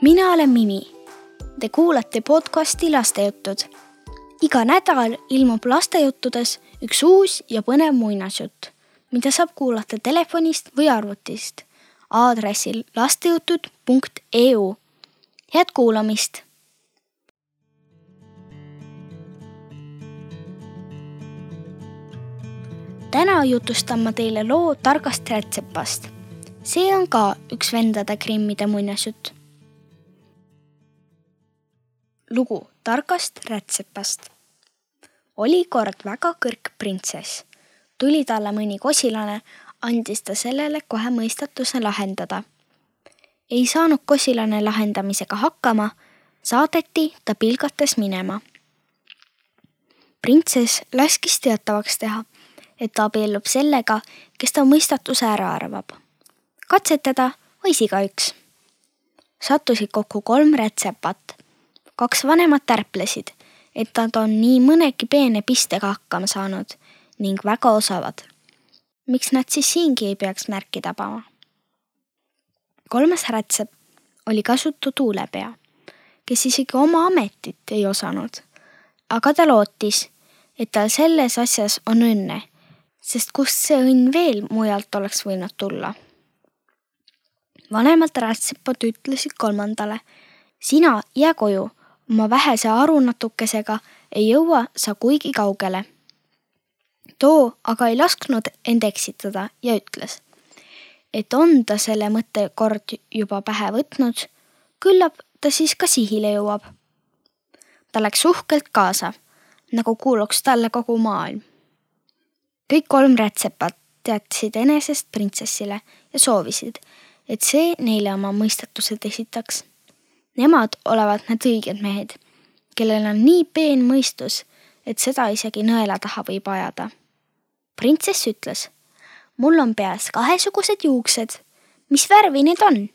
mina olen Mimi. Te kuulate podcasti Lastejutud. iga nädal ilmub lastejuttudes üks uus ja põnev muinasjutt, mida saab kuulata telefonist või arvutist aadressil lastejutud.eu. head kuulamist täna jutustan ma teile loo targast rätsepast. see on ka üks vendade Krimmide muinasjutt. Lugu targast rätsepast. oli kord väga kõrg printsess. tuli talle mõni kosilane, andis ta sellele kohe mõistatuse lahendada. ei saanud kosilane lahendamisega hakkama, saadeti ta pilgates minema. printsess laskis teatavaks teha et ta abiellub sellega, kes ta mõistatuse ära arvab. katsetada võis igaüks. sattusid kokku kolm rätsepat. Kaks vanemat ärplesid, et nad on nii mõnegi peene pistega hakkama saanud ning väga osavad. miks nad siis siingi ei peaks märki tabama? kolmas rätsep oli kasutu tuulepea, kes isegi oma ametit ei osanud. aga ta lootis, et tal selles asjas on õnne sest kust see õnn veel mujalt oleks võinud tulla? vanemad rätsepad ütlesid kolmandale, sina jää koju, oma vähese arunatukesega ei jõua sa kuigi kaugele. too aga ei lasknud end eksitada ja ütles, et on ta selle mõtte kord juba pähe võtnud, küllap ta siis ka sihile jõuab. ta läks uhkelt kaasa, nagu kuuluks talle kogu maailm kõik kolm rätsepat teatasid enesest printsessile ja soovisid, et see neile oma mõistatused esitaks. Nemad olevat need õiged mehed, kellel on nii peen mõistus, et seda isegi nõela taha võib ajada. printsess ütles, mul on peas kahesugused juuksed, mis värvi need on?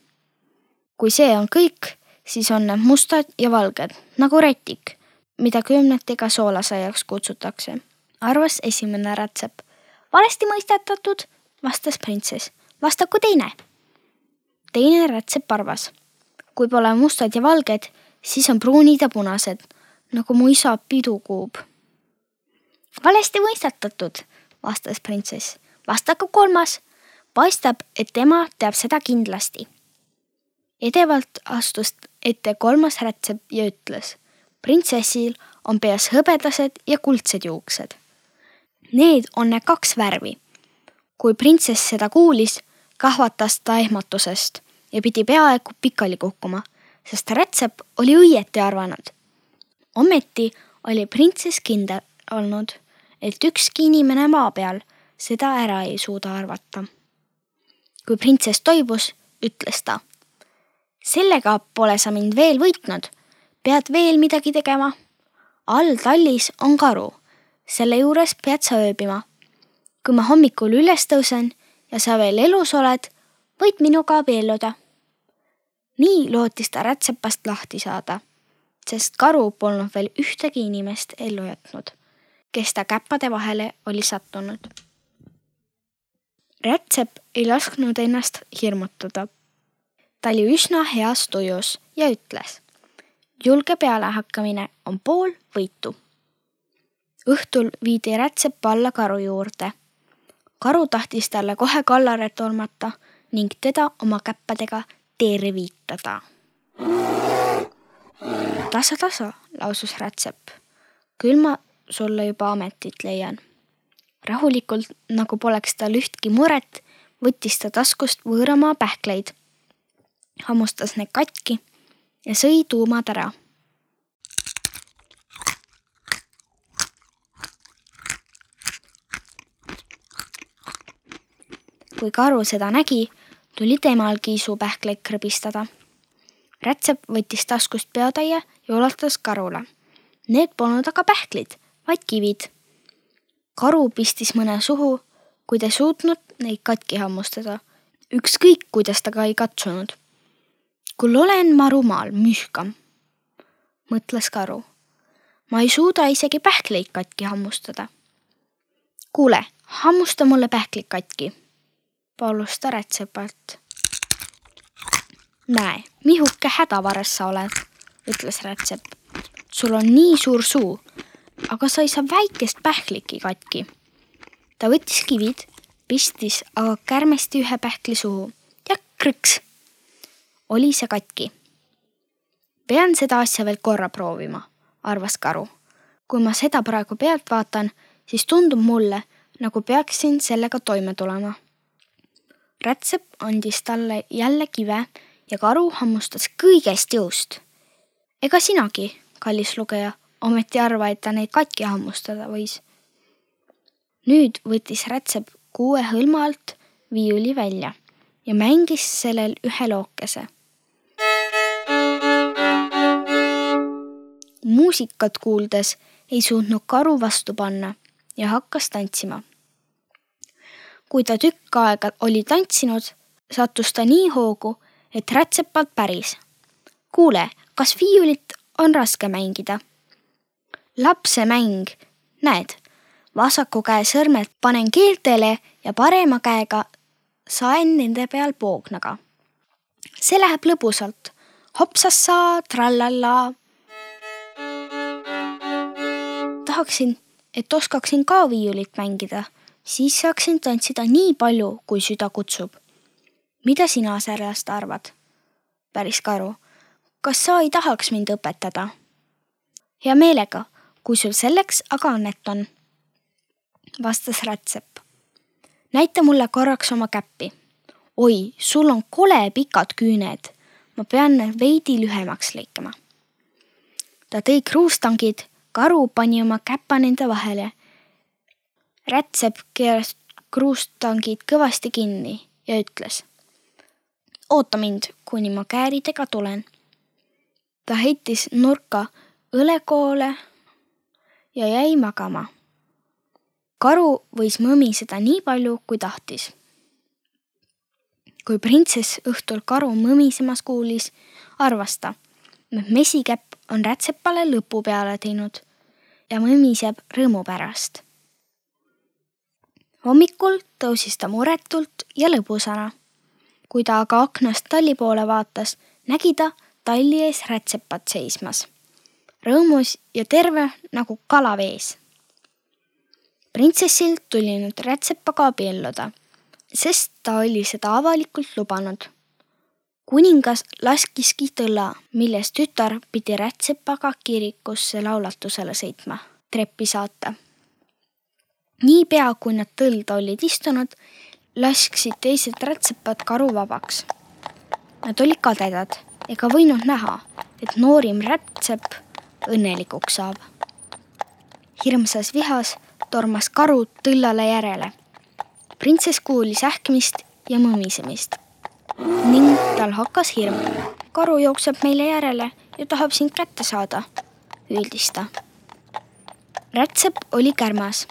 kui see on kõik, siis on need mustad ja valged nagu rätik, mida kümnetega soolasaiaks kutsutakse arvas esimene rätsep. valesti mõistetatud, vastas printsess. vastaku teine. teine rätsep arvas. Kui pole mustad ja valged, siis on pruunid ja punased, nagu mu isa pidukuub. valesti mõistetatud, vastas printsess. vastaku kolmas. paistab, et tema teab seda kindlasti. edevalt astus ette kolmas rätsep ja ütles printsessil on peas hõbedased ja kuldsed juuksed Need on need kaks värvi. kui printsess seda kuulis, kahvatas ta ehmatusest ja pidi peaaegu pikali kukkuma, sest rätsep oli õieti arvanud. ometi oli printsess kindel olnud, et ükski inimene maa peal seda ära ei suuda arvata. kui printsess toibus, ütles ta. sellega pole sa mind veel võitnud, pead veel midagi tegema. all tallis on karu selle juures pead sa ööbima. kui ma hommikul üles tõusen ja sa veel elus oled, võid minuga abielluda. Nii lootis ta rätsepast lahti saada, sest karu polnud veel ühtegi inimest ellu jätnud, kes ta käppade vahele oli sattunud. rätsep ei lasknud ennast hirmutada. ta oli üsna heas tujus ja ütles julge pealehakkamine on pool võitu õhtul viidi rätsep alla karu juurde. karu tahtis talle kohe kallale tormata ning teda oma käppadega tervitada. tasa, tasa, lausus rätsep. küll ma sulle juba ametit leian. rahulikult, nagu poleks tal ühtki muret, võttis ta taskust võõramaa pähkleid, hammustas need katki ja sõi tuumad ära kui karu seda nägi, tuli temalgi isupähkleid krõbistada. rätsep võttis taskust peotäie ja ulatas karule. Need polnud aga pähklid, vaid kivid. karu pistis mõne suhu, kuid ei suutnud neid katki hammustada, ükskõik kuidas ta ka ei katsunud. kull olen ma rumal, mühkam, mõtles karu. ma ei suuda isegi pähkleid katki hammustada. kuule, hammusta mulle pähklid katki palus ta rätsepalt. näe, mihuke hädavares sa oled, ütles rätsep. sul on nii suur suu, aga sa ei saa väikest pähkliki katki. ta võttis kivid, pistis aga kärmesti ühe pähkli suhu ja krõks oli see katki. pean seda asja veel korra proovima, arvas karu. kui ma seda praegu pealt vaatan, siis tundub mulle, nagu peaksin sellega toime tulema. Rätsep andis talle jälle kive ja karu hammustas kõigest jõust. ega sinagi, kallis lugeja, ometi arva, et ta neid katki hammustada võis. nüüd võttis rätsep kuue hõlma alt viiuli välja ja mängis sellel ühe lookese. muusikat kuuldes ei suutnud karu vastu panna ja hakkas tantsima. Kui ta tükk aega oli tantsinud, sattus ta nii hoogu, et rätsepalt päris. kuule, kas viiulit on raske mängida? lapse mäng, näed, vasaku käe sõrmed panen keeltele ja parema käega saen nende peal poognaga. see läheb lõbusalt. hopsassa, trallalla. tahaksin, et oskaksin ka viiulit mängida, siis saaksin tantsida nii palju, kui süda kutsub. mida sina sellest arvad? päris karu. kas sa ei tahaks mind õpetada? hea meelega, kui sul selleks aga annet on, vastas rätsep näita mulle korraks oma käppi. oi, sul on kole pikad küüned. ma pean need veidi lühemaks lõikama. ta tõi kruustangid, karu pani oma käpa nende vahele. Rätsep keeras kruustangid kõvasti kinni ja ütles. oota mind, kuni ma kääridega tulen. ta heitis nurka õlekoole ja jäi magama karu võis mõmiseda nii palju, kui tahtis. kui printsess õhtul karu mõmisemas kuulis, arvas ta, et mesikäpp on rätsepale lõpu peale teinud ja mõmiseb rõõmu pärast. Hommikul tõusis ta muretult ja lõbusana. kui ta aga aknast talli poole vaatas, nägi ta talli ees rätsepat seismas, rõõmus ja terve nagu kala vees printsessil tuli nüüd rätsepaga abielluda, sest ta oli seda avalikult lubanud. kuningas laskiski tõlla, milles tütar pidi rätsepaga kirikusse laulatusele sõitma, treppi saata. Niipea, kui nad tõlda olid istunud, lasksid teised rätsepad karu vabaks. Nad olid kadedad ega võinud näha, et noorim rätsep õnnelikuks saab. hirmsas vihas tormas karu tõllale järele. printsess kuulis ähkmist ja mõmisemist ning tal hakkas hirm. karu jookseb meile järele ja tahab sind kätte saada, hüüdis ta. rätsep oli kärmas,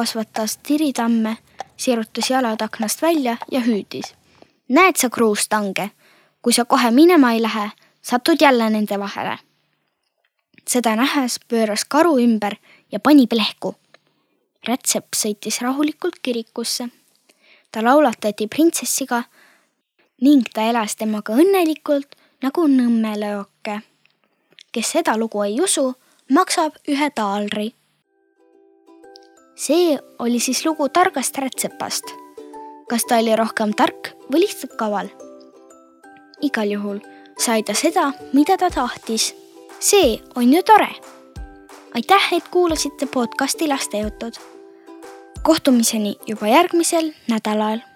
kasvatas tiritamme, sirutas jalad aknast välja ja hüüdis. näed sa kruustange, kui sa kohe minema ei lähe, satud jälle nende vahele. seda nähes pööras karu ümber ja pani plehku rätsep sõitis rahulikult kirikusse. ta laulatati printsessiga ning ta elas temaga õnnelikult nagu nõmmelööke. kes seda lugu ei usu, maksab ühe taalri. See oli siis lugu targast rätsepast. kas ta oli rohkem tark või lihtsalt kaval? igal juhul sai ta seda, mida ta tahtis. see on ju tore aitäh, et kuulasite podcasti Lastejutud. kohtumiseni juba järgmisel nädalal